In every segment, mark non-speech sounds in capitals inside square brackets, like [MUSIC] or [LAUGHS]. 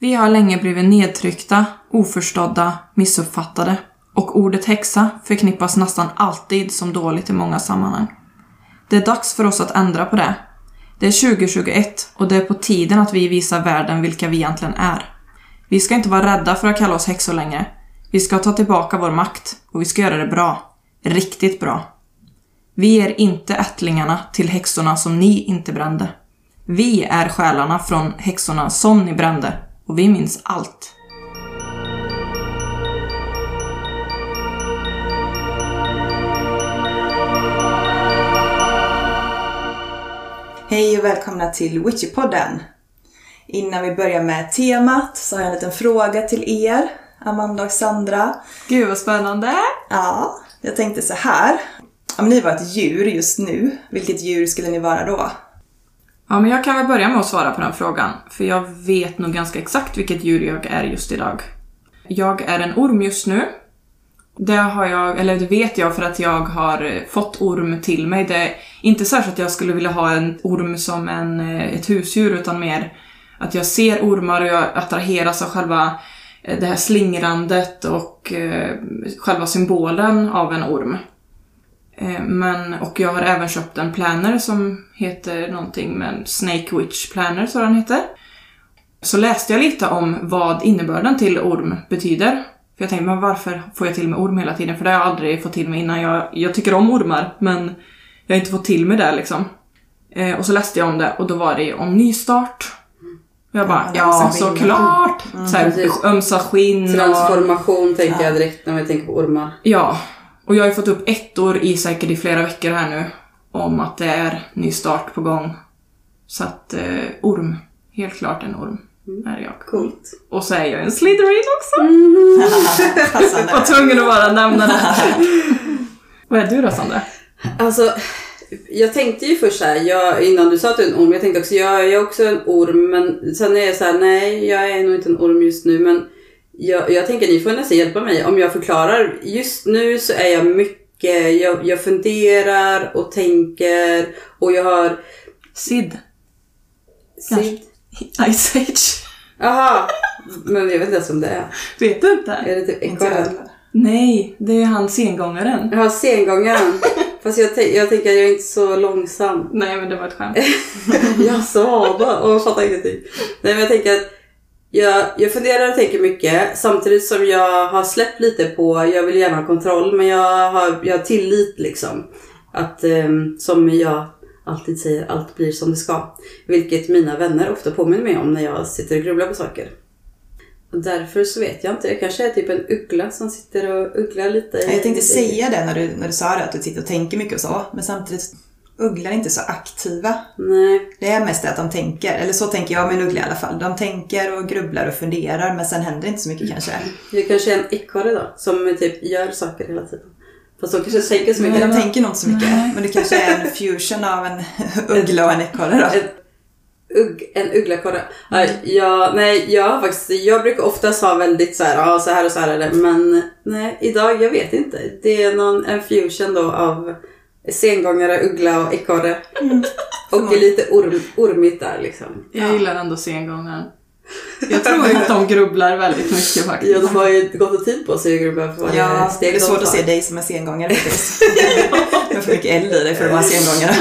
Vi har länge blivit nedtryckta, oförstådda, missuppfattade. Och ordet häxa förknippas nästan alltid som dåligt i många sammanhang. Det är dags för oss att ändra på det. Det är 2021 och det är på tiden att vi visar världen vilka vi egentligen är. Vi ska inte vara rädda för att kalla oss häxor längre. Vi ska ta tillbaka vår makt och vi ska göra det bra. Riktigt bra. Vi är inte ättlingarna till häxorna som ni inte brände. Vi är själarna från häxorna som ni brände och vi minns allt. Hej och välkomna till Witchypodden. Innan vi börjar med temat så har jag en liten fråga till er, Amanda och Sandra. Gud vad spännande! Ja, jag tänkte så här. Om ni var ett djur just nu, vilket djur skulle ni vara då? Ja, men jag kan väl börja med att svara på den frågan, för jag vet nog ganska exakt vilket djur jag är just idag. Jag är en orm just nu. Det har jag, eller det vet jag för att jag har eh, fått orm till mig. Det är inte särskilt att jag skulle vilja ha en orm som en, eh, ett husdjur, utan mer att jag ser ormar och jag attraheras av själva eh, det här slingrandet och själva symbolen av en orm. Eh, men, och jag har även köpt en planner som heter någonting med Snake Witch Planner, så den heter. Så läste jag lite om vad innebörden till orm betyder. För jag tänkte, men varför får jag till mig orm hela tiden? För det har jag aldrig fått till mig innan. Jag, jag tycker om ormar, men jag har inte fått till mig det liksom. Eh, och så läste jag om det och då var det om nystart. Och jag bara, ja, såklart! Mm. Så ömsa skinn Transformation och, tänker jag direkt när vi tänker på ormar. Ja, och jag har ju fått upp ettor i säkert i flera veckor här nu om att det är ny start på gång. Så att eh, orm, helt klart en orm mm. är jag. Coolt. Och så är jag en Slytherin också. [LAUGHS] Mm. var tvungen att bara nämna det. [LAUGHS] Vad är du då Sandra? Alltså, jag tänkte ju först såhär, jag, innan du sa att du är en orm, jag tänkte också, jag, jag är också en orm, men sen är jag såhär, nej, jag är nog inte en orm just nu, men jag, jag tänker ni får nästan hjälpa mig om jag förklarar. Just nu så är jag mycket, jag, jag funderar och tänker och jag har... Sid. Sid? [LAUGHS] Ice Age. Jaha, men jag vet inte ens om det är. Vet du inte? Är det typ ekorren? Nej, det är han sengångaren. Ja, sengångaren. [LAUGHS] Fast jag, jag tänker att jag är inte så långsam. Nej, men det var ett skämt. [LAUGHS] jag sa bara, och jag fattar ingenting. Nej, men jag tänker att jag, jag funderar och tänker mycket samtidigt som jag har släppt lite på, jag vill gärna ha kontroll men jag har, jag har tillit liksom. Att um, som jag alltid säger, allt blir som det ska. Vilket mina vänner ofta påminner mig om när jag sitter och grubblar på saker. Och därför så vet jag inte, jag kanske är typ en uggla som sitter och ugglar lite. Jag tänkte säga det när du, när du sa det, att du sitter och tänker mycket och så. Men samtidigt ugglor är inte så aktiva. Nej. Det är mest att de tänker, eller så tänker jag med en uggla i alla fall. De tänker och grubblar och funderar men sen händer inte så mycket kanske. Jag kanske är en ekorre då, som typ gör saker hela tiden. Fast de kanske tänker så mycket. Nej, de tänker nog inte så mycket. Nej. Men det kanske är en fusion av en [LAUGHS] uggla och en ekorre då. En, ugg, en ugglakorre. Mm. Ja, nej, jag, faktiskt, jag brukar oftast ha väldigt så här, ja så här och så här är det. Men nej, idag, jag vet inte. Det är någon, en fusion då av sengångare, uggla och ekorre. Mm. och lite orm, ormigt där liksom. Jag gillar ändå sengångaren. Jag tror att de grubblar väldigt mycket faktiskt. Ja, de har ju gott om tid på sig att grubbla för varje ja, steg det är svårt att se dig som en sengångare faktiskt. Du har för mycket eld i dig för att vara sengångare.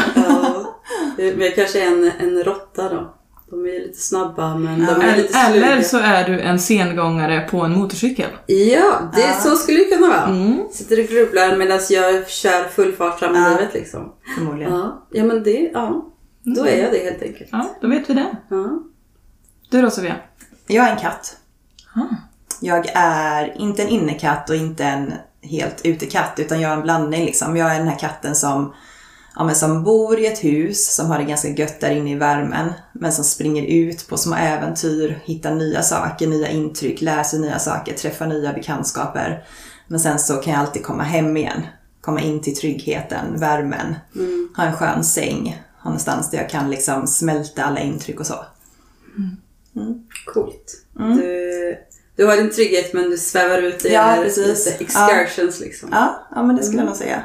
ja, men jag kanske är en, en råtta då. De är lite snabba men ja, de är lite sluga. Eller så är du en sengångare på en motorcykel. Ja, det, ja. så skulle det kunna vara. Mm. Sitter och grubblar medan jag kör full fart fram i ja. livet liksom. Förmodligen. Ja, ja men det, ja. Då är jag det helt enkelt. Ja, då vet vi det. Ja. Du då Sofia? Jag är en katt. Ah. Jag är inte en innekatt och inte en helt utekatt utan jag är en blandning liksom. Jag är den här katten som ja, men som bor i ett hus, som har det ganska gött där inne i värmen, men som springer ut på små äventyr, hittar nya saker, nya intryck, läser nya saker, träffar nya bekantskaper. Men sen så kan jag alltid komma hem igen, komma in till tryggheten, värmen, mm. ha en skön säng, ha någonstans där jag kan liksom smälta alla intryck och så. Mm. Mm. Coolt. Mm. Du, du har din trygghet men du svävar ut i ja, precis. excursions ja. liksom. Ja, ja men det skulle jag nog säga.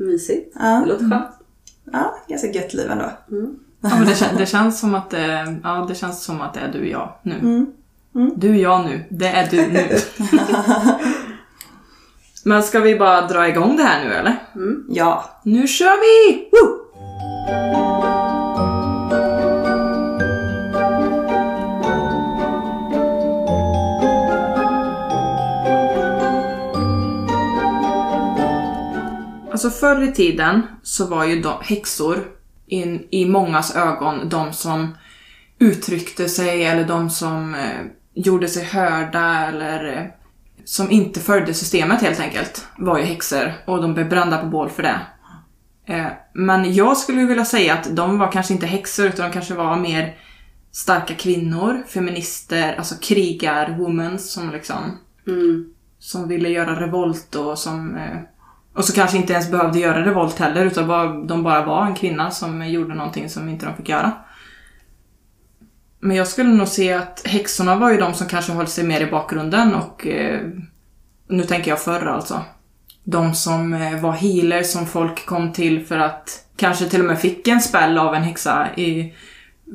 Mysigt. Ja. Det låter skönt. Ja, ganska gött liv ändå. Mm. [LAUGHS] Ja, men det, kän, det, känns som att det, ja, det känns som att det är du och jag nu. Mm. Du är jag nu. Det är du nu. [LAUGHS] Men ska vi bara dra igång det här nu eller? Ja. Nu kör vi! Woo! Alltså förr i tiden så var ju de, häxor in, i mångas ögon de som uttryckte sig eller de som eh, gjorde sig hörda eller eh, som inte följde systemet helt enkelt var ju häxor och de blev brända på bål för det. Eh, men jag skulle vilja säga att de var kanske inte häxor utan de kanske var mer starka kvinnor, feminister, alltså krigar-women som liksom Mm. som ville göra revolt och som eh, och så kanske inte ens behövde göra revolt heller utan bara, de bara var en kvinna som gjorde någonting som inte de fick göra. Men jag skulle nog se att häxorna var ju de som kanske höll sig mer i bakgrunden och eh, nu tänker jag förr alltså. De som eh, var healers som folk kom till för att kanske till och med fick en spell av en häxa i,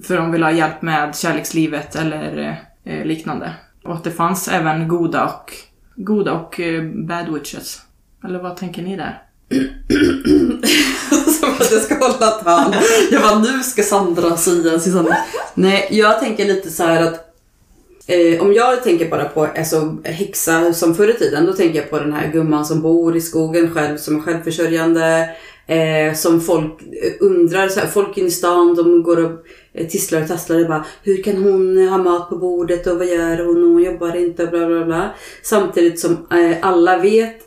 för de ville ha hjälp med kärlekslivet eller eh, liknande. Och att det fanns även goda och, goda och eh, bad witches. Eller vad tänker ni där? [CLEARS THROAT] Som att jag ska hålla tal. Jag bara, nu ska Sandra säga sin sanning. Nej, jag tänker lite så här att eh, om jag tänker bara på alltså, häxa som förr i tiden, då tänker jag på den här gumman som bor i skogen själv, som är självförsörjande. Eh, som folk undrar, så här, folk in i stan, de går och eh, tisslar och tasslar och bara Hur kan hon ha mat på bordet och vad gör hon och hon jobbar inte och bla bla bla. Samtidigt som eh, alla vet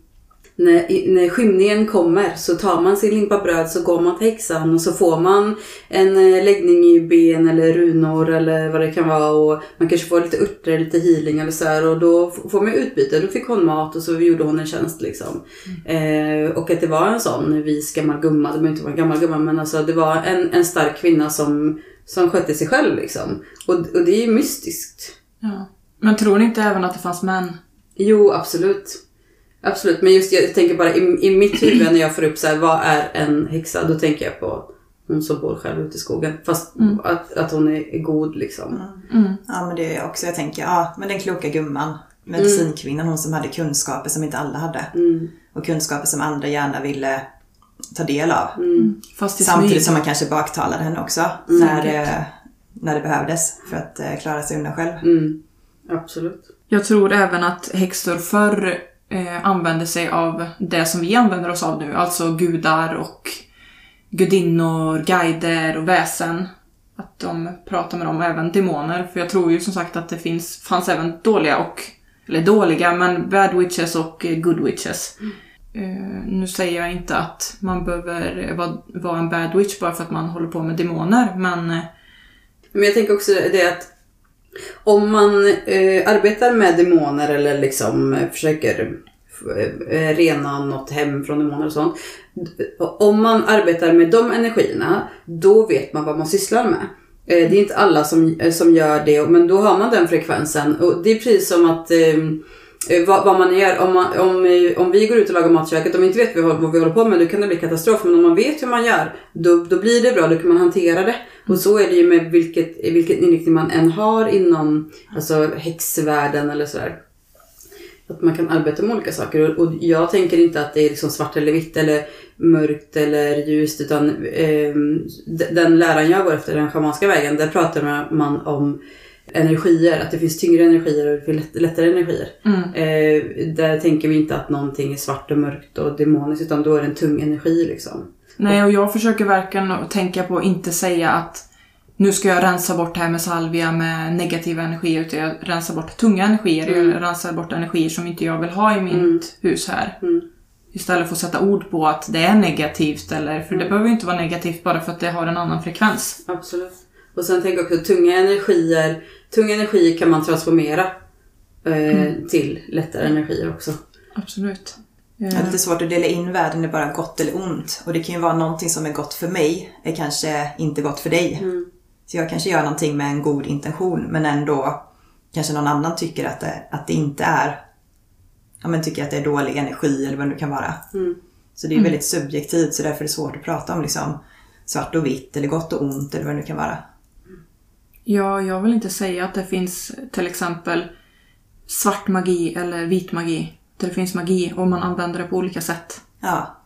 när, när skymningen kommer så tar man sin limpa bröd så går man till häxan och så får man en eh, läggning i ben eller runor eller vad det kan vara och man kanske får lite örter, lite healing eller så här och då får man utbyte. Då fick hon mat och så gjorde hon en tjänst liksom. Eh, och att det var en sån vis gammal gumma, det behöver inte en gammal gumma men alltså det var en, en stark kvinna som, som skötte sig själv liksom. Och, och det är ju mystiskt. Ja. Men tror ni inte även att det fanns män? Jo, absolut. Absolut, men just jag tänker bara i, i mitt huvud när jag får upp så här, vad är en häxa? Då tänker jag på hon som bor själv ute i skogen. Fast att, att hon är god liksom. Mm. Ja men det är också, jag tänker, ja men den kloka gumman. Medicinkvinnan, hon som hade kunskaper som inte alla hade. Mm. Och kunskaper som andra gärna ville ta del av. Fast i Samtidigt som man kanske baktalade henne också. När, det, när det behövdes. För att eh, klara sig undan själv. Mm. Absolut. Jag tror även att häxor förr eh, använder sig av det som vi använder oss av nu. Alltså gudar och gudinnor, guider och väsen. Att de pratar med dem, och även demoner. För jag tror ju som sagt att det finns, fanns även dåliga och, eller dåliga, men bad witches och eh, good witches. Eh, nu säger jag inte att man behöver vara, vara en bad witch bara för att man håller på med demoner, men eh, Men jag tänker också det att om man eh, arbetar med demoner eller liksom eh, försöker eh, rena något hem från demoner och sånt. Om man arbetar med de energierna, då vet man vad man sysslar med. Eh, det är inte alla som, eh, som gör det, men då har man den frekvensen. Och det är precis som att eh, Eh, vad, vad man gör, om, man, om, eh, om vi går ut och lagar mat i köket, om vi inte vet vad, vi håller- på med, då kan det bli katastrof. Men om man vet hur man gör, då, då blir det bra, då kan man hantera det. Och så är det ju med vilket, vilken inriktning man än har inom alltså, häxvärlden eller sådär. Att man kan arbeta med olika saker. Och och jag tänker inte att det är liksom svart eller vitt eller mörkt eller ljust. Utan eh, den läran jag går efter, den schamanska vägen, där pratar man om energier. Att det finns tyngre energier och det finns lätt, lättare energier. Eh, där tänker vi inte att någonting är svart och mörkt och demoniskt. Utan då är det en tung energi liksom. Nej, och jag försöker verkligen tänka på att inte säga att nu ska jag rensa bort det här med salvia med negativa energier, utan jag rensar bort tunga energier. Jag rensar bort energier som inte jag vill ha i mitt hus här. Mm. Istället för att sätta ord på att det är negativt, eller, för det behöver ju inte vara negativt bara för att det har en annan frekvens. Absolut. Och sen tänker jag också tunga energier. Tunga energier kan man transformera eh, till lättare energier också. Absolut. Det är lite svårt att dela in världen i bara gott eller ont. Och det kan ju vara någonting som är gott för mig, är kanske inte gott för dig. Så jag kanske gör någonting med en god intention, men ändå kanske någon annan tycker att det, att det inte är, ja men tycker att det är dålig energi eller vad det nu kan vara. Så det är väldigt subjektivt, så därför är det svårt att prata om liksom svart och vitt eller gott och ont eller vad det nu kan vara. Ja, jag vill inte säga att det finns till exempel svart magi eller vit magi. Det finns magi och man använder det på olika sätt. Ja.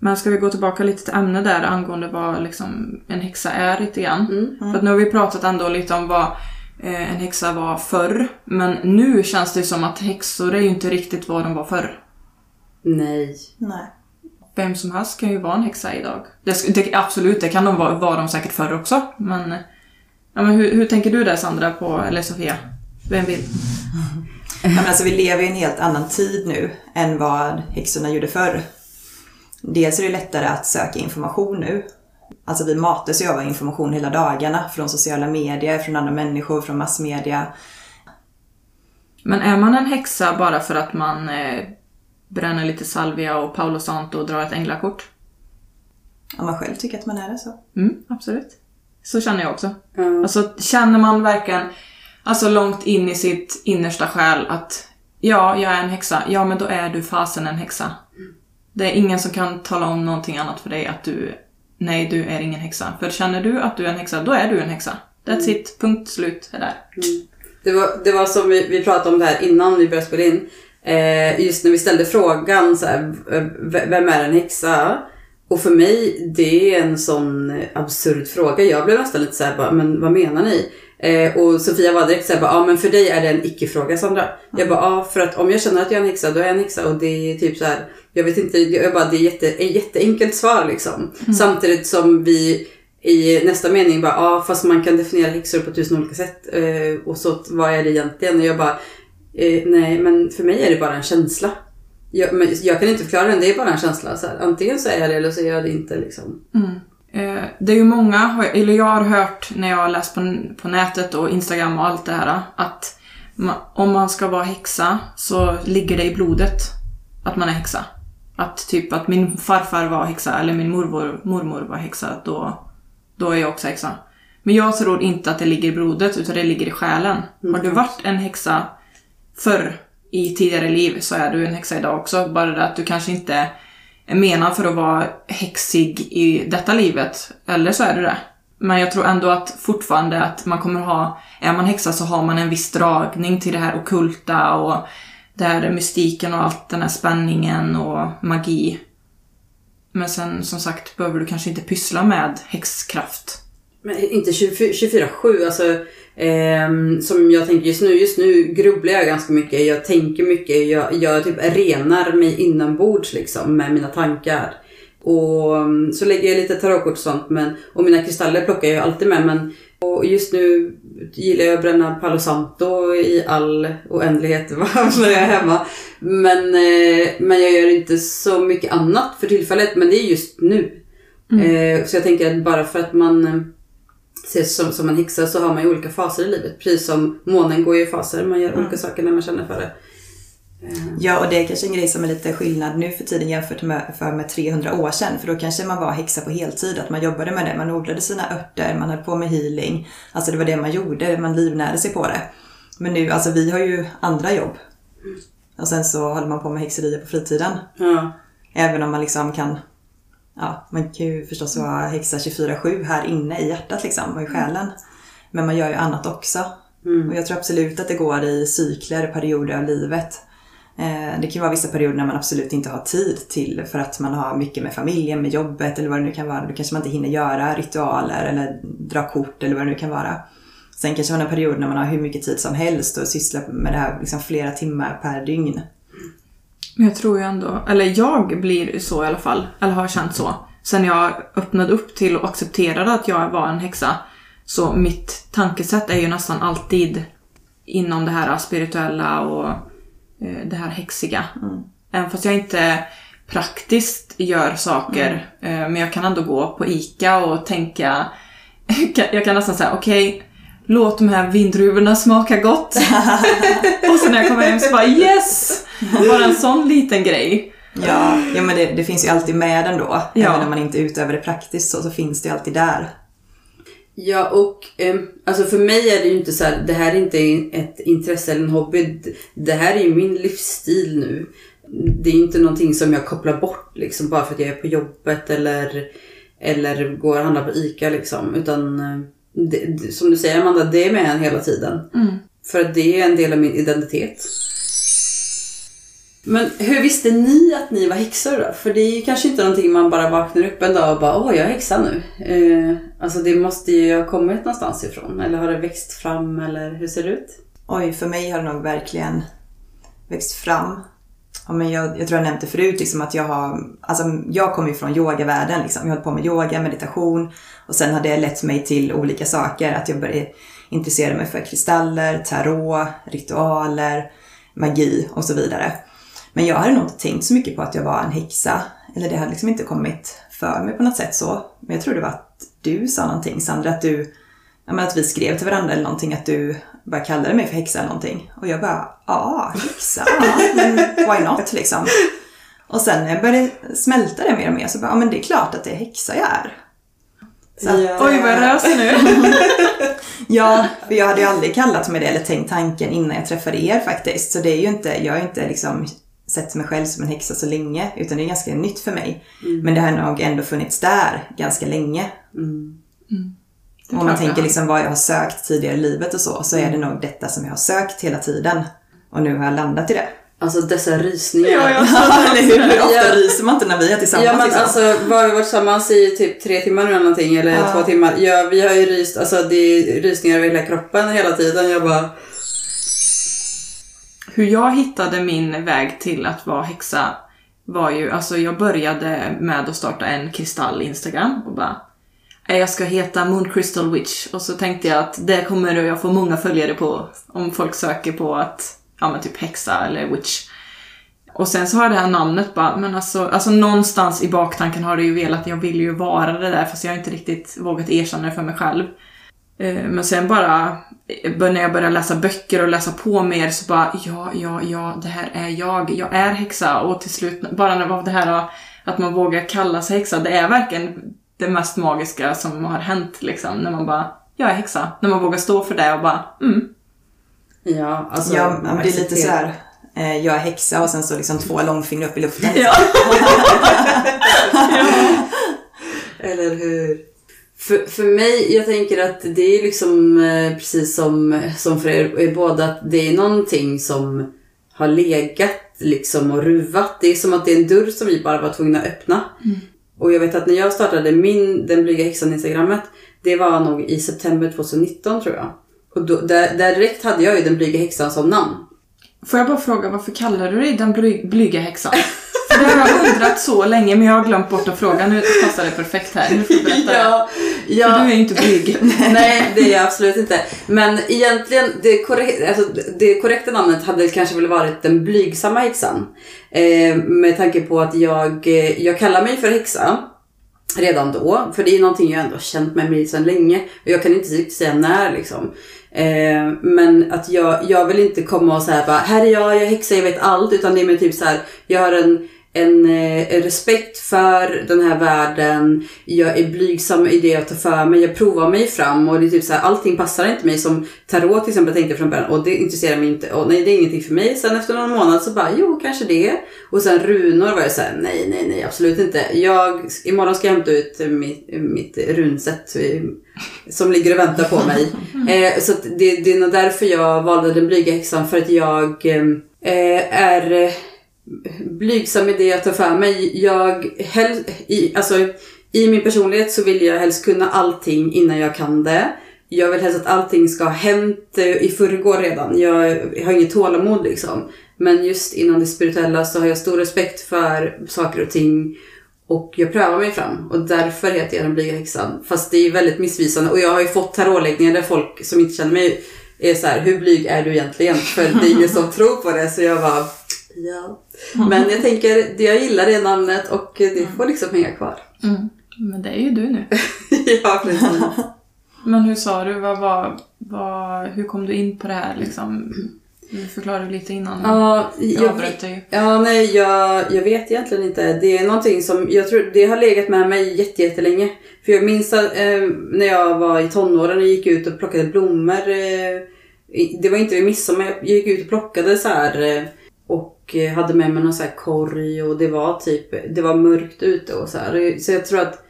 Men ska vi gå tillbaka lite till ämnet där angående vad liksom en häxa är lite grann. Mm. För att nu har vi pratat ändå lite om vad eh, en häxa var förr. Men nu känns det som att häxor är ju inte riktigt vad de var förr. Nej. Nej. Vem som helst kan ju vara en häxa idag. Det, det, absolut, det kan de vara, var de säkert förr också. Men, ja, men hur, hur tänker du där Sandra, på, eller Sofia? Vem vill? Ja, men alltså, vi lever i en helt annan tid nu än vad häxorna gjorde förr. Dels är det lättare att söka information nu. Alltså vi matas ju av information hela dagarna från sociala medier, från andra människor, från massmedia. Men är man en häxa bara för att man eh, bränner lite salvia och Paolo Santo och drar ett änglakort? Om man själv tycker att man är det så. Mm, absolut. Så känner jag också. Ja. Alltså känner man verkligen, alltså långt in i sitt innersta själ att ja, jag är en häxa. Ja, men då är du fasen en häxa. Det är ingen som kan tala om någonting annat för dig att du, nej, du är ingen häxa. För känner du att du är en häxa, då är du en häxa. That's it. Punkt slut. är där. Det var, det var som vi, vi pratade om det här innan vi började spela in. Eh, just när vi ställde frågan så här, vem är en häxa? Och för mig, det är en sån absurd fråga. Jag blev nästan lite så här, bara, men vad menar ni? Eh, och Sofia var direkt såhär, ja men för dig är det en icke-fråga Sandra. Jag bara, ja för att om jag känner att jag är en häxa, då är jag en häxa. Och det är typ så här, jag vet inte, jag bara, det är jätte, ett jätteenkelt svar liksom. Samtidigt som vi i nästa mening bara, ja fast man kan definiera häxor på tusen olika sätt. Eh, och så vad är det egentligen? Och jag bara, eh, nej men för mig är det bara en känsla. Jag, men jag kan inte förklara den, det är bara en känsla. Så här, antingen så är jag det eller så är jag det inte liksom. Eh, det är ju många, eller jag har hört när jag har läst på, på nätet och Instagram och allt det här, att ma, om man ska vara häxa så ligger det i blodet att man är häxa. Att typ att min farfar var häxa eller min mormor, mormor var häxa, då, då är jag också häxa. Men jag tror inte att det ligger i blodet, utan det ligger i själen. Har du varit en häxa förr i tidigare liv så är du en häxa idag också. Bara det att du kanske inte är menad för att vara häxig i detta livet. Eller så är du det. Men jag tror ändå att fortfarande att man kommer ha, är man häxa så har man en viss dragning till det här okulta och det här mystiken och allt den här spänningen och magi. Men sen som sagt behöver du kanske inte pyssla med häxkraft. Men inte 24-7, alltså ehm, som jag tänker just nu. Just nu grubblar jag ganska mycket, jag tänker mycket, jag, jag typ renar mig inombords liksom med mina tankar. Och mm, så lägger jag lite tarotkort och sånt, men, och mina kristaller plockar jag alltid med. Men, och just nu gillar jag att bränna Palo Santo i all oändlighet [LAUGHS] när jag är hemma. Men, eh, men jag gör inte så mycket annat för tillfället, men det är just nu. Eh, så jag tänker att bara för att man eh, ses som, som en häxa så har man ju olika faser i livet. Precis som månen går ju i faser, man gör olika saker när man känner för det. Ja, och det är kanske en grej som är lite skillnad nu för tiden jämfört med för med 300 år sedan. För då kanske man var häxa på heltid, att man jobbade med det. Man odlade sina örter, man höll på med healing. Alltså det var det man gjorde, man livnärde sig på det. Men nu, alltså vi har ju andra jobb. Och sen så håller man på med häxerier på fritiden. Ja. Även om man liksom kan, ja, man kan ju förstås vara häxa 24-7 här inne i hjärtat liksom, och i själen. Men man gör ju annat också. Och jag tror absolut att det går i cykler, perioder av livet. Eh, Det kan vara vissa perioder när man absolut inte har tid till för att man har mycket med familjen, med jobbet eller vad det nu kan vara. Då kanske man inte hinner göra ritualer eller dra kort eller vad det nu kan vara. Sen kanske man har en period när man har hur mycket tid som helst och sysslar med det här liksom flera timmar per dygn. Men jag tror ju ändå, eller jag blir så i alla fall, eller har känt så. Sen jag öppnade upp till och accepterade att jag var en häxa. Så mitt tankesätt är ju nästan alltid inom det här spirituella och eh, det här häxiga. Även fast jag inte praktiskt gör saker. Eh, men jag kan ändå gå på ICA och tänka, [LAUGHS] jag kan nästan säga okej, låt de här vindruvorna smaka gott. [LAUGHS] och sen när jag kommer hem så bara yes! Bara en sån liten grej. Ja, ja men det, det finns ju alltid med ändå. Ja. Även när man inte utövar det praktiskt så, så finns det ju alltid där. Ja, och eh, alltså för mig är det ju inte så här, det här är inte ett intresse eller en hobby. Det här är ju min livsstil nu. Det är inte någonting som jag kopplar bort liksom bara för att jag är på jobbet eller, eller går och handlar på ICA liksom. Utan eh, det, som du säger Amanda, det är med en hela tiden. Mm. För att det är en del av min identitet. Men hur visste ni att ni var häxor då? För det är ju kanske inte någonting man bara vaknar upp en dag och bara åh jag är häxa nu. Eh, alltså det måste ju ha kommit någonstans ifrån. Eller har det växt fram eller hur ser det ut? Oj, för mig har det nog verkligen växt fram. Ja, men jag, jag tror jag nämnde förut liksom att jag har, alltså jag kommer ju från yogavärlden liksom. Jag har hållit på med yoga, meditation och sen har det lett mig till olika saker. Att jag började intressera mig för kristaller, tarot, ritualer, magi och så vidare. Men jag hade nog inte tänkt så mycket på att jag var en häxa. Eller det hade liksom inte kommit för mig på något sätt så. Men jag tror det var att du sa någonting Sandra, att du ja, men att vi skrev till varandra eller någonting, att du bara kallade mig för häxa eller någonting. Och jag bara, ja, häxa, men why not liksom. Och sen när jag började smälta det mer och mer så bara, ja men det är klart att det är häxa jag är. Så att, Ja. Oj vad jag rös nu. [LAUGHS] Ja, för jag hade ju aldrig kallat mig det eller tänkt tanken innan jag träffade er faktiskt. Så det är ju inte, jag har ju inte liksom sett mig själv som en häxa så länge, utan det är ganska nytt för mig. Men det har nog ändå funnits där ganska länge. Mm. Är Om man tänker liksom vad jag har sökt tidigare i livet och så, så är det nog detta som jag har sökt hela tiden. Och nu har jag landat i det. Alltså dessa rysningar. Ja, jag [LAUGHS] Eller hur? Hur ofta Ja. ryser man inte när vi är tillsammans Ja men liksom? alltså, vad har vi varit tillsammans i typ tre timmar nu eller någonting? Eller Ja. två timmar? Ja, vi har ju ryst, alltså det är rysningar över hela kroppen hela tiden. Jag bara, Hur jag hittade min väg till att vara häxa var ju, alltså jag började med att starta en kristall-instagram och bara "Eh, Eh, jag ska heta Moon Crystal Witch och så tänkte jag att det kommer jag få många följare på om folk söker på att, ja men typ häxa eller witch. Och sen så har det här namnet bara, men alltså, alltså någonstans i baktanken har det ju velat, jag vill ju vara det där fast jag har inte riktigt vågat erkänna det för mig själv. Eh, men sen bara, eh, när jag började läsa böcker och läsa på mer så bara, ja, ja, ja, det här är jag. Jag är häxa och till slut, bara när det här att man vågar kalla sig häxa, det är verkligen det mest magiska som har hänt liksom. När man bara, jag är häxa. När man vågar stå för det och bara, mm. ja alltså. ja, det är lite så här. eh, Jag är häxa och sen så liksom två långfingrar upp i luften. [LAUGHS] Ja. Eller hur? För, för mig, jag tänker att det är liksom eh, precis som, som för er, er båda, att det är någonting som har legat liksom och ruvat. Det är som att det är en dörr som vi bara var tvungna att öppna. Och jag vet att när jag startade min Den blyga häxan instagrammet, det var nog i september 2019 tror jag. Och då, där, där direkt hade jag ju Den blyga häxan som namn. Får jag bara fråga, varför kallar du dig den bly, blyga häxan? För det har jag undrat så länge, men jag har glömt bort att fråga. Nu passar det perfekt här. Nu får du berätta det. [LAUGHS] ja, För du är ju inte blyg. [LAUGHS] Nej, det är jag absolut inte. Men egentligen, det, korrek- alltså, det korrekta namnet hade kanske väl varit den blygsamma häxan. Eh, med tanke på att jag, eh, jag kallar mig för häxa redan då. För det är någonting jag ändå har känt med mig sedan länge. Och jag kan inte riktigt säga när liksom. Eh, men att jag, jag vill inte komma och säga bara, här är jag, jag är häxa, jag vet allt. Utan det är mer typ så här, jag har en en, eh, en respekt för den här världen. Jag är blygsam i det jag tar för mig. Jag provar mig fram och det är typ så här, allting passar inte mig. Som tarot till exempel tänkte jag från början och det intresserar mig inte. Och nej, det är ingenting för mig. Sen efter någon månad så bara, jo kanske det. Och sen runor var jag så här, nej, nej, nej, absolut inte. Jag, imorgon ska jag hämta ut mitt, mitt runset eh, som ligger och väntar på mig. [LAUGHS] Eh, så det, det är nog därför jag valde den blyga häxan. För att jag eh, är eh, blygsam idé att ta för mig. Jag hel, i, alltså, I min personlighet så vill jag helst kunna allting innan jag kan det. Jag vill helst att allting ska ha hänt eh, i förrgår redan. Jag, har inget tålamod liksom. Men just inom det spirituella så har jag stor respekt för saker och ting. Och jag prövar mig fram och därför heter jag den blyga häxan. Fast det är väldigt missvisande och jag har ju fått tarotläggningar där folk som inte känner mig är så här, hur blyg är du egentligen? För det är ingen som tror på det så jag bara, ja. Men jag tänker, det jag gillar det namnet och det får liksom hänga kvar. [LAUGHS] Mm. Men det är ju du nu. [LAUGHS] ja, precis. [LAUGHS] Men hur sa du? Vad, vad, vad, hur kom du in på det här liksom? Du förklarade lite innan. Ja, jag avbröt dig. ja, nej, jag, jag vet egentligen inte. Det är någonting som, jag tror, det har legat med mig jätte, jättelänge. För jag minns att, eh, när jag var i tonåren och gick ut och plockade blommor. Eh, det var inte vid midsommar, jag gick ut och plockade så här. Eh, och och eh, hade med mig någon så här korg och det var typ, det var mörkt ute och så här. Så jag tror att,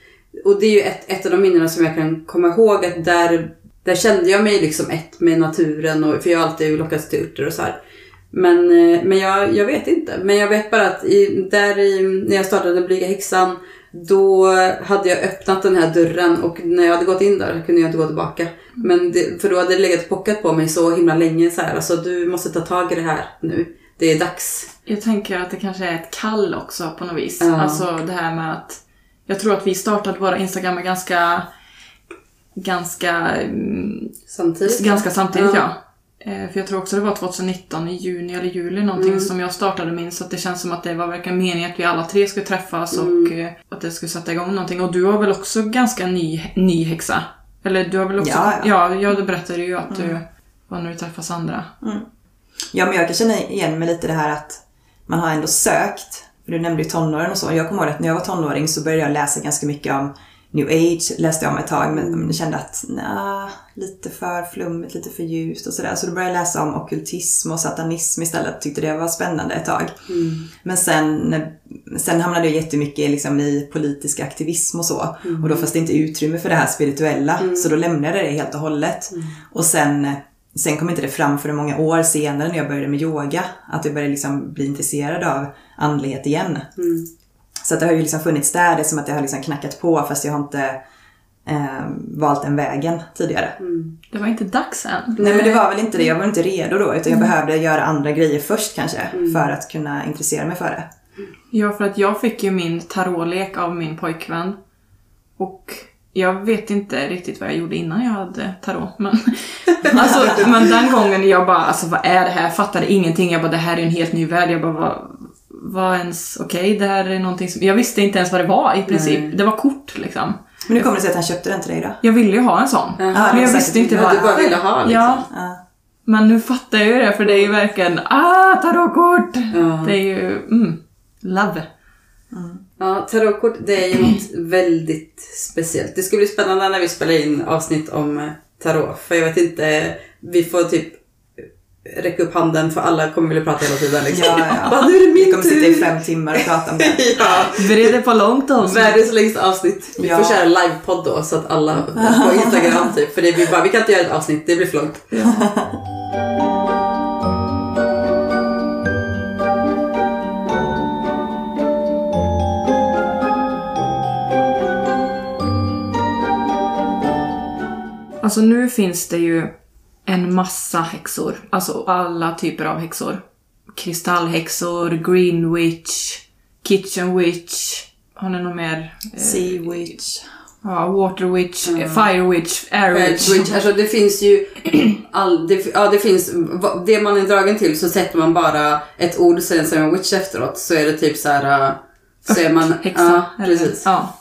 och det är ju ett, ett av de minnena som jag kan komma ihåg att där där kände jag mig liksom ett med naturen. Och, för jag har alltid lockats till örter och så här. Men, eh, men jag, jag vet inte. Men jag vet bara att i, där i, när jag startade Blyga häxan då hade jag öppnat den här dörren och när jag hade gått in där kunde jag inte gå tillbaka. Men det, för då hade det legat och pockat på mig så himla länge så här. Alltså du måste ta tag i det här nu. Det är dags. Jag tänker att det kanske är ett kall också på något vis. Ja. Alltså det här med att... Jag tror att vi startade våra Instagram med ganska... Ganska... mm, Samtidigt. Ganska samtidigt Ja. ja. Eh, För jag tror också det var 2019 i juni eller juli någonting Mm. som jag startade min. Så att det känns som att det var verkligen meningen att vi alla tre skulle träffas Mm. och eh, att det skulle sätta igång någonting. Och du har väl också ganska ny, ny häxa? Eller du har väl också... Ja, ja. ja, du berättade ju att du var när du träffade Sandra. Ja, men jag kan känna igen mig lite det här att man har ändå sökt. För du nämnde ju tonåren och så. Jag kommer ihåg att när jag var tonåring så började jag läsa ganska mycket om New Age. Läste jag om ett tag men jag kände att nja, lite för flummigt, lite för ljust och sådär. Så då började jag läsa om ockultism och satanism istället. Tyckte det var spännande ett tag. Men sen, sen hamnade jag jättemycket liksom i politisk aktivism och så. Och då fanns det inte utrymme för det här spirituella. Så då lämnade jag det helt och hållet. Och sen, sen kom inte det fram för många år senare när jag började med yoga. Att jag började liksom bli intresserad av andlighet igen. Så att det har ju liksom funnits där. Det är som att jag har liksom knackat på fast jag har inte eh, valt den vägen tidigare. Det var inte dags än. Nej men det var väl inte det. Jag var inte redo då. Utan jag behövde göra andra grejer först kanske. För att kunna intressera mig för det. Ja, för att jag fick ju min tarotlek av min pojkvän. Och jag vet inte riktigt vad jag gjorde innan jag hade tarot. Men, [LAUGHS] alltså, men den gången jag bara, alltså vad är det här? Jag fattade ingenting. Jag bara, det här är en helt ny värld. Jag bara, vad, vad ens, okej, det här är någonting som... Jag visste inte ens vad det var i princip. Nej. Det var kort liksom. Men hur kommer det sig att han köpte den till dig då? Jag ville ju ha en sån. Jaha, men det jag visste inte varför. du bara ville ha liksom. Ja, Ja. men nu fattar jag ju det för det är ju verkligen, ah, tarotkort! Ja. Det är ju, mm, love. Ja, tarotkort det är ju [CLEARS THROAT] något väldigt speciellt. Det ska bli spännande när vi spelar in avsnitt om eh, tarot. För jag vet inte, vi får typ räcka upp handen för alla kommer vilja prata hela tiden. Liksom. Ja, ja. Bara, nu är det min Vi kommer sitta i tur! fem timmar och prata om det. [LAUGHS] ja, Bred det på långt avsnitt. världens längsta avsnitt. Vi Ja. får köra livepodd då så att alla [LAUGHS] på Instagram typ. För det blir bara, vi kan inte göra ett avsnitt, det blir för långt. Alltså nu finns det ju en massa häxor. Alltså alla typer av häxor. Kristallhäxor, green witch, kitchen witch. Har ni något mer? Eh, Sea Witch. Ja, water witch, eh, fire witch, air witch. Witch, alltså det finns ju [CLEARS THROAT] all, det, ja, det finns, det man är dragen till så sätter man bara ett ord och sen säger man witch efteråt så är det typ så här. äh, Så är man, Häxa. ja, precis. Ja.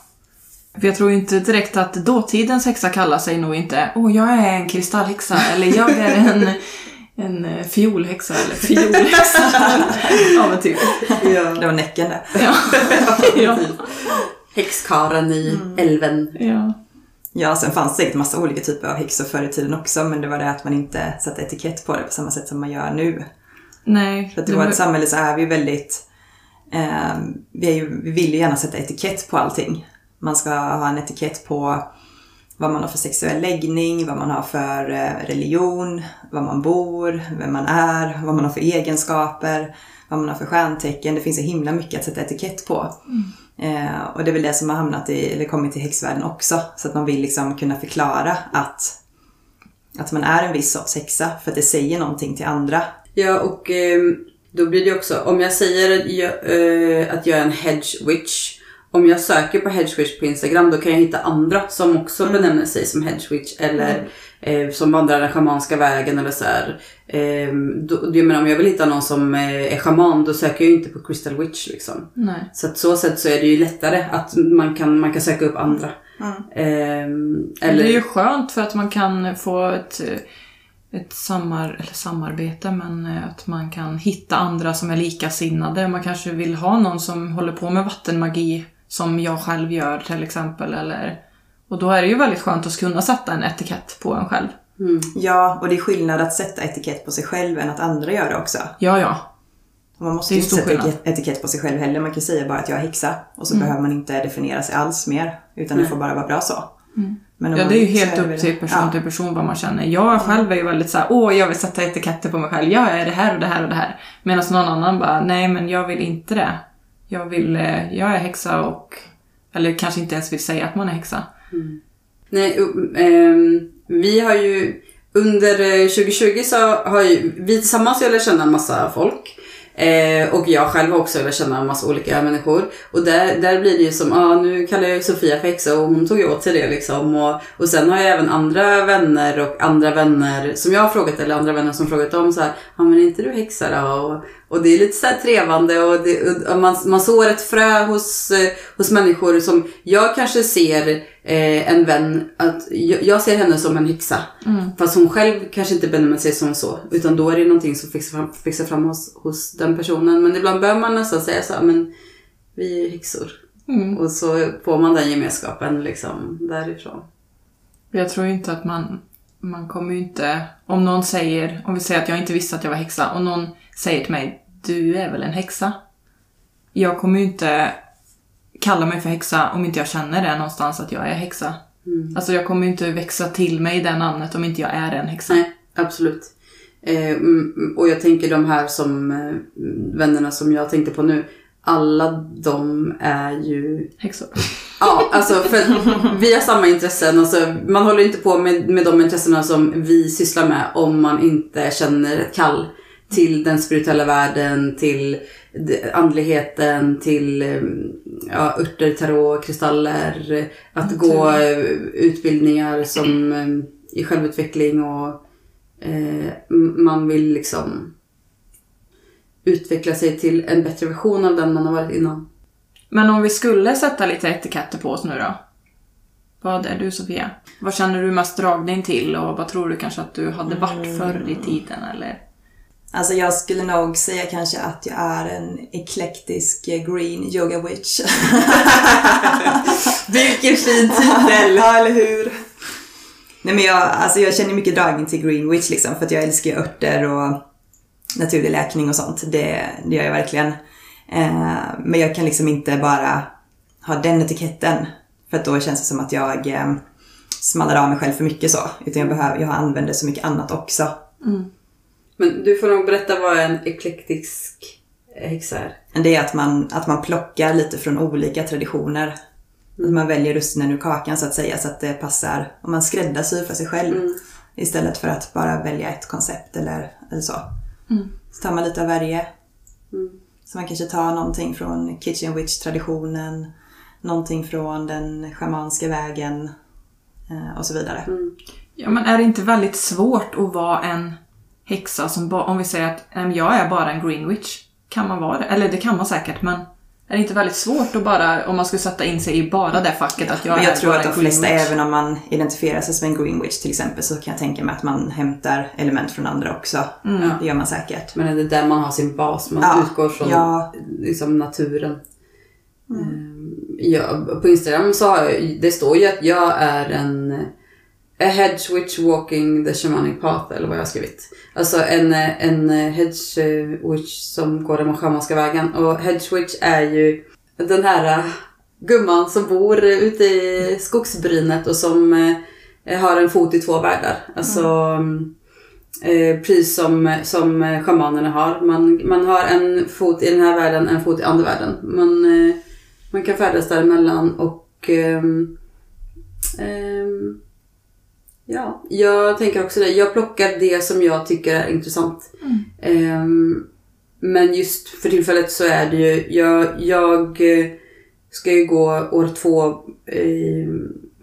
För jag tror inte direkt att dåtidens häxa kallar sig nog inte Åh, jag är en kristallhäxa eller jag är en, en eh, fiolhäxa eller fiolhäxa. [LAUGHS] ja men typ. Ja. Det var Näcken där. Ja. [LAUGHS] ja. Häxkaren i älven. ja. Ja, sen fanns det säkert massa olika typer av häxor förr i tiden också. Men det var det att man inte satte etikett på det på samma sätt som man gör nu. Nej. För att i det vårt var- samhälle så är vi ju väldigt... Eh, vi, är ju, vi vill ju gärna sätta etikett på allting. Man ska ha en etikett på vad man har för sexuell läggning, vad man har för eh, religion, var man bor, vem man är, vad man har för egenskaper, vad man har för stjärntecken. Det finns så himla mycket att sätta etikett på. Eh, och det är väl det som har hamnat i, eller kommit till häxvärlden också. Så att man vill liksom kunna förklara att, att man är en viss sorts häxa för att det säger någonting till andra. Ja, och ehm, då blir det också, om jag säger att jag, eh, att jag är en hedge witch. Om jag söker på hedge witch på Instagram då kan jag hitta andra som också benämner sig som hedge witch. Eller eh, som vandrar den schamanska vägen eller så här. Ehm, då, jag menar, om jag vill hitta någon som eh, är schaman då söker jag ju inte på crystal witch liksom. Nej. Så att så sätt så är det ju lättare att man kan, man kan söka upp andra. Ehm, eller, Det är ju skönt för att man kan få ett, eh, ett samar, eller samarbete, men eh, att man kan hitta andra som är likasinnade. Man kanske vill ha någon som håller på med vattenmagi, som jag själv gör till exempel. Eller, och då är det ju väldigt skönt att kunna sätta en etikett på en själv. mm, Ja, och det är skillnad att sätta etikett på sig själv än att andra gör det också. Ja, ja. Man måste ju inte sätta skillnad. etikett- på sig själv heller. Man kan säga bara att jag är häxa och så behöver man inte definiera sig alls mer. Utan det får bara vara bra så. Men om Ja, det är ju helt upp till person ja. till person vad man känner. Jag själv är ju väldigt såhär, åh jag vill sätta etiketter på mig själv. Jag är det här och det här och det här. Medan någon annan bara, nej men jag vill inte det. Jag vill, eh, jag är häxa och... Eller kanske inte ens vill säga att man är häxa. Mm. Nej, um, vi har ju under eh, 2020 så har ju vi tillsammans jag lärt känna en massa folk. Eh, och jag själv har också lärt känna en massa olika människor. Och där, där blir det ju som, ja ah, nu kallar jag ju Sofia för häxa och hon tog ju åt sig det liksom. Och, och sen har jag även andra vänner och andra vänner som jag har frågat eller andra vänner som frågat om så här, ja men är inte du häxa då? Och, och det är lite så här trevande och, det, och man, man sår ett frö hos, eh, hos människor som jag kanske ser eh, en vän, att jag, jag ser henne som en häxa. Fast hon själv kanske inte benämner sig som så. Utan då är det någonting som fixar fram, fixar fram hos, hos den personen. Men ibland behöver man nästan säga så här, men vi är häxor. Mm. Och så får man den gemenskapen liksom därifrån. Jag tror inte att man... Man kommer ju inte... Om någon säger... Om vi säger att jag inte visste att jag var häxa och någon säger till mig Du är väl en häxa? Jag kommer ju inte kalla mig för häxa om inte jag känner det någonstans att jag är häxa. Alltså jag kommer ju inte växa till mig det namnet om inte jag är en häxa. Nej, absolut. Eh, mm, och jag tänker de här som eh, vännerna som jag tänkte på nu. Alla de är ju Häxor. [LAUGHS] Ja, alltså för vi har samma intressen. Alltså, man håller inte på med, med de intressena som vi sysslar med om man inte känner ett kall till den spirituella världen, till andligheten, till eh, ja, örter, tarot, kristaller. Att gå eh, utbildningar som eh, i självutveckling och eh, man vill liksom utveckla sig till en bättre version av den man har varit innan. Men om vi skulle sätta lite etiketter på oss nu då? Vad är du Sofia? Vad känner du mest dragning till och vad tror du kanske att du hade varit förr i tiden eller? Alltså jag skulle nog säga kanske att jag är en eklektisk eh, green yoga witch. [LAUGHS] Vilken fin titel! ja, eller hur? Nej men jag, alltså jag känner mycket dragning till green witch liksom för att jag älskar örter och naturlig läkning och sånt. Det, det gör jag verkligen. Eh, men jag kan liksom inte bara ha den etiketten för att då känns det som att jag eh, smallar av mig själv för mycket så. Utan jag, behöver, jag använder så mycket annat också. Men du får nog berätta vad en eklektisk häxa är. Det är att man, att man plockar lite från olika traditioner. Att man väljer russinen ur kakan så att säga så att det passar. Och man skräddarsyr för sig själv. Istället för att bara välja ett koncept eller, eller så. Så tar man lite av varje. Så man kanske tar någonting från Kitchen Witch-traditionen. Någonting från den schamanska vägen. eh, Och så vidare. Ja men är det inte väldigt svårt att vara en häxa som bara, om vi säger att "Nej, men jag är bara en green witch. Kan man vara det? Eller det kan man säkert men är det inte väldigt svårt att bara, om man skulle sätta in sig i bara det facket att jag är jag tror bara att de flesta, även om man identifierar sig som en green witch till exempel, så kan jag tänka mig att man hämtar element från andra också. Det gör man säkert. Men det är där man har sin bas. Man Ja, utgår från ja. liksom, naturen. Ehm, Ja, på Instagram så har jag, det står ju att jag är en a hedge witch walking the shamanic path eller vad jag har skrivit. Alltså en, eh, en eh, hedge witch som går den schamanska vägen. Och hedge witch är ju den här eh, gumman som bor ute i skogsbrynet och som har en fot i två världar. Alltså mm, Eh, precis som, som schamanerna har. Man, man har en fot i den här världen, en fot i andra världen. Man, eh, man kan färdas däremellan och eh, ja, jag tänker också det. Jag plockar det som jag tycker är intressant. Ehm, men just för tillfället så är det ju, jag, jag eh, ska ju gå år två i,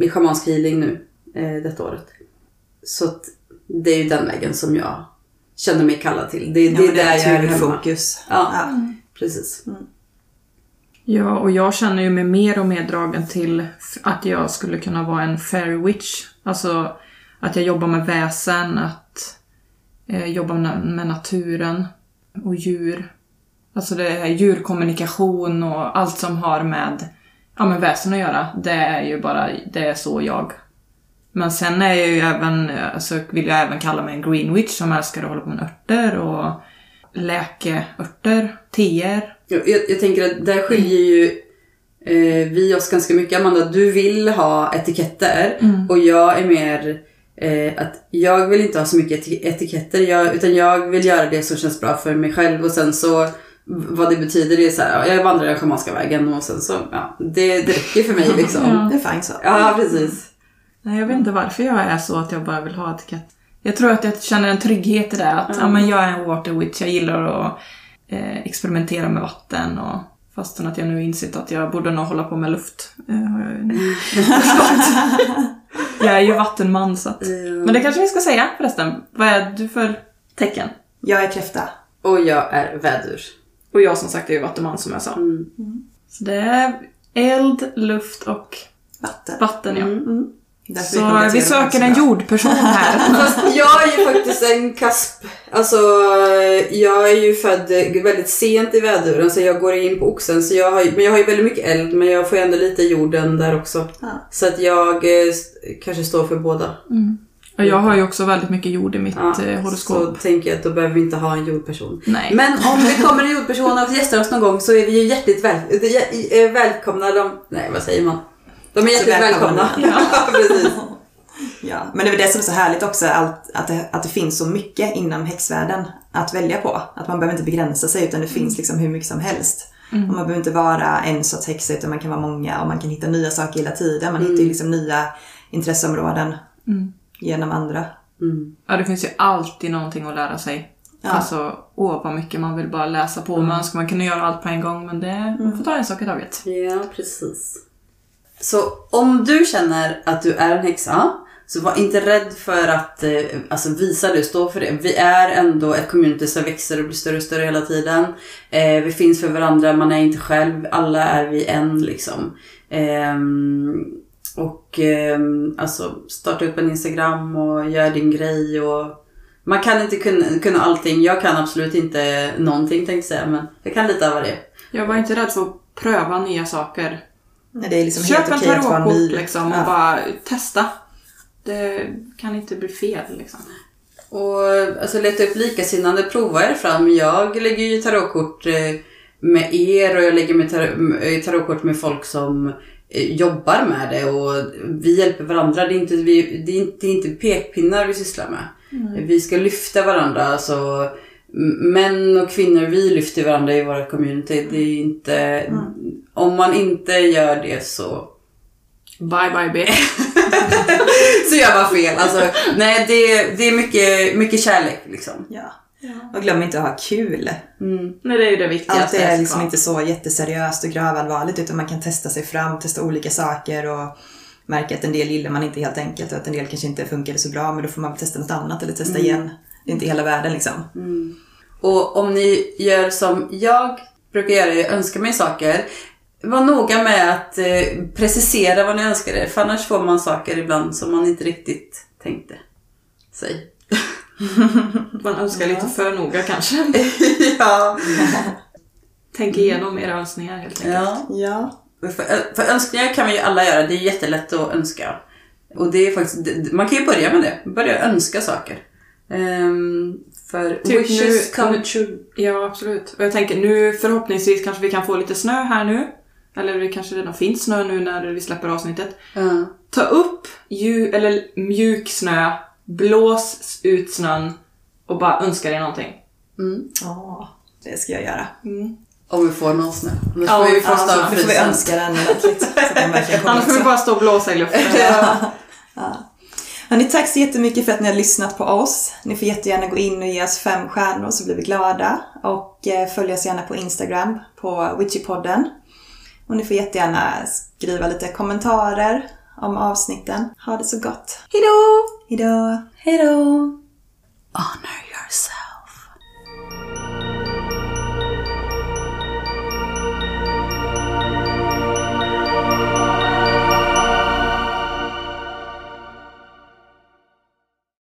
i schamansk healing nu, eh, detta året. Så att det är ju den vägen som jag känner mig kallad till. Det, Ja, det är där jag är hemma. naturfokus. Ja. Ja. Precis. Ja, och jag känner ju mig mer och mer dragen till att jag skulle kunna vara en fairy witch. Alltså att jag jobbar med väsen, att eh, jobba med, naturen och djur. Alltså det är djurkommunikation och allt som har med, ja, med väsen att göra. Det är ju bara, det är så jag. Men sen är jag ju även, alltså vill jag även kalla mig en green witch som älskar att hålla på med örter och läkeörter, teer. Jag, jag, jag tänker att där skiljer ju eh, vi oss ganska mycket. Amanda, du vill ha etiketter och jag är mer eh, att jag vill inte ha så mycket eti- etiketter jag, utan jag vill göra det som känns bra för mig själv och sen så vad det betyder det är så här, ja, jag vandrar den schamanska vägen och sen så, ja, det, det räcker för mig liksom. Ja. Det är fint så. Ja, precis. Nej, jag vet inte varför jag är så att jag bara vill ha etikett. Jag tror att jag känner en trygghet i det. Att ja, men jag är en water witch, jag gillar att eh, experimentera med vatten. Och, fastän att jag nu insett att jag borde nog hålla på med luft. Eh, har jag nu [LAUGHS] förstått. [LAUGHS] jag är ju vattenman så att... Men det kanske vi ska säga förresten. Vad är du för tecken? Jag är kräfta. Och jag är vädur. Och jag som sagt är ju vattenman som jag sa. Mm. Så det är eld, luft och Vatten. vatten ja. Därför Så vi söker en jordperson här. [LAUGHS] Fast jag är ju faktiskt en kasp. Alltså, jag är ju född väldigt sent i väduren så jag går in på oxen. Så jag har, men jag har ju väldigt mycket eld men jag får ju ändå lite jorden där också. Ja. Så att jag eh, kanske står för båda. Och jag har ju också väldigt mycket jord i mitt Ja, eh, så horoskop. tänker jag att då behöver vi inte ha en jordperson. Nej. Men om det kommer en jordperson och gästar oss någon gång så är vi ju hjärtligt väl, eh, välkomna. De, nej, vad säger man? De är hjärtligt välkomna. välkomna. [LAUGHS] Ja, precis. [LAUGHS] Ja, men det är väl det som är så härligt också, allt, att, det, att det finns så mycket inom häxvärlden att välja på. Att man behöver inte begränsa sig utan det finns liksom hur mycket som helst. Och man behöver inte vara en sorts häxa utan man kan vara många och man kan hitta nya saker hela tiden. Man hittar ju liksom nya intresseområden genom andra. Mm. Ja, det finns ju alltid någonting att lära sig. Ja. Alltså, åh vad mycket man vill bara läsa på. Man önskar man kunde göra allt på en gång, men det, man får ta en sak i taget. Ja, precis. Så om du känner att du är en häxa, så var inte rädd för att eh, alltså visa det, stå för det. Vi är ändå ett community som växer och blir större och större hela tiden. Eh, vi finns för varandra, man är inte själv, alla är vi en liksom. Eh, och eh, alltså starta upp en Instagram och gör din grej och man kan inte kunna, kunna allting. Jag kan absolut inte någonting tänkte jag säga, men jag kan lite av det. Jag var inte rädd för att pröva nya saker. Det är liksom Köp helt okej att vara ny. liksom och Ja. bara testa. Det kan inte bli fel liksom. Och alltså leta upp likasinnande, prova er fram. Jag lägger ju tarotkort eh, med er och jag lägger med eh, tarotkort med folk som eh, jobbar med det och vi hjälper varandra. Det är inte, vi, det är inte, det är inte pekpinnar vi sysslar med. Vi ska lyfta varandra. Alltså, män och kvinnor, vi lyfter varandra i våra community. Det är inte... Om man inte gör det så Bye bye bitch. [LAUGHS] så gör man fel. Alltså, nej, det, det är mycket, mycket kärlek liksom. Ja. Och glöm inte att ha kul. Mm. Nej, det är ju det viktigaste. Allt är liksom inte så jätteseriöst och grövallvarligt utan man kan testa sig fram, testa olika saker och märka att en del gillar man inte helt enkelt och att en del kanske inte funkade så bra men då får man testa något annat eller testa igen. Det är inte hela världen liksom. Och om ni gör som jag brukar göra, jag önskar mig saker. Var noga med att eh, precisera vad ni önskar er, för annars får man saker ibland som man inte riktigt tänkte sig. [LAUGHS] Man önskar lite för noga kanske. [LAUGHS] ja. Tänk igenom era önskningar helt enkelt. ja. Ja. För, för önskningar kan vi ju alla göra, det är jättelätt att önska. Och det är faktiskt, man kan ju börja med det, börja önska saker. Ehm, för Typ wishes nu- come true. Ja, absolut. Och jag tänker nu förhoppningsvis kanske vi kan få lite snö här nu. Eller det kanske redan finns snö nu när vi släpper avsnittet. Ja. Ta upp ju, eller mjuk snö, blås ut snön och bara önska dig någonting. Mm. Ja, det ska jag göra. Om vi får någon snö. Annars Ja, får vi ja, Ja, av då får vi önska den ordentligt. Annars får vi bara stå och blåsa i luften. [LAUGHS] Hörni, tack så jättemycket för att ni har lyssnat på oss. Ni får jättegärna gå in och ge oss fem stjärnor så blir vi glada. Och eh, följ oss gärna på Instagram på Witchypodden. Och ni får jättegärna skriva lite kommentarer om avsnitten. Ha det så gott. Hejdå! Hejdå! Hej då!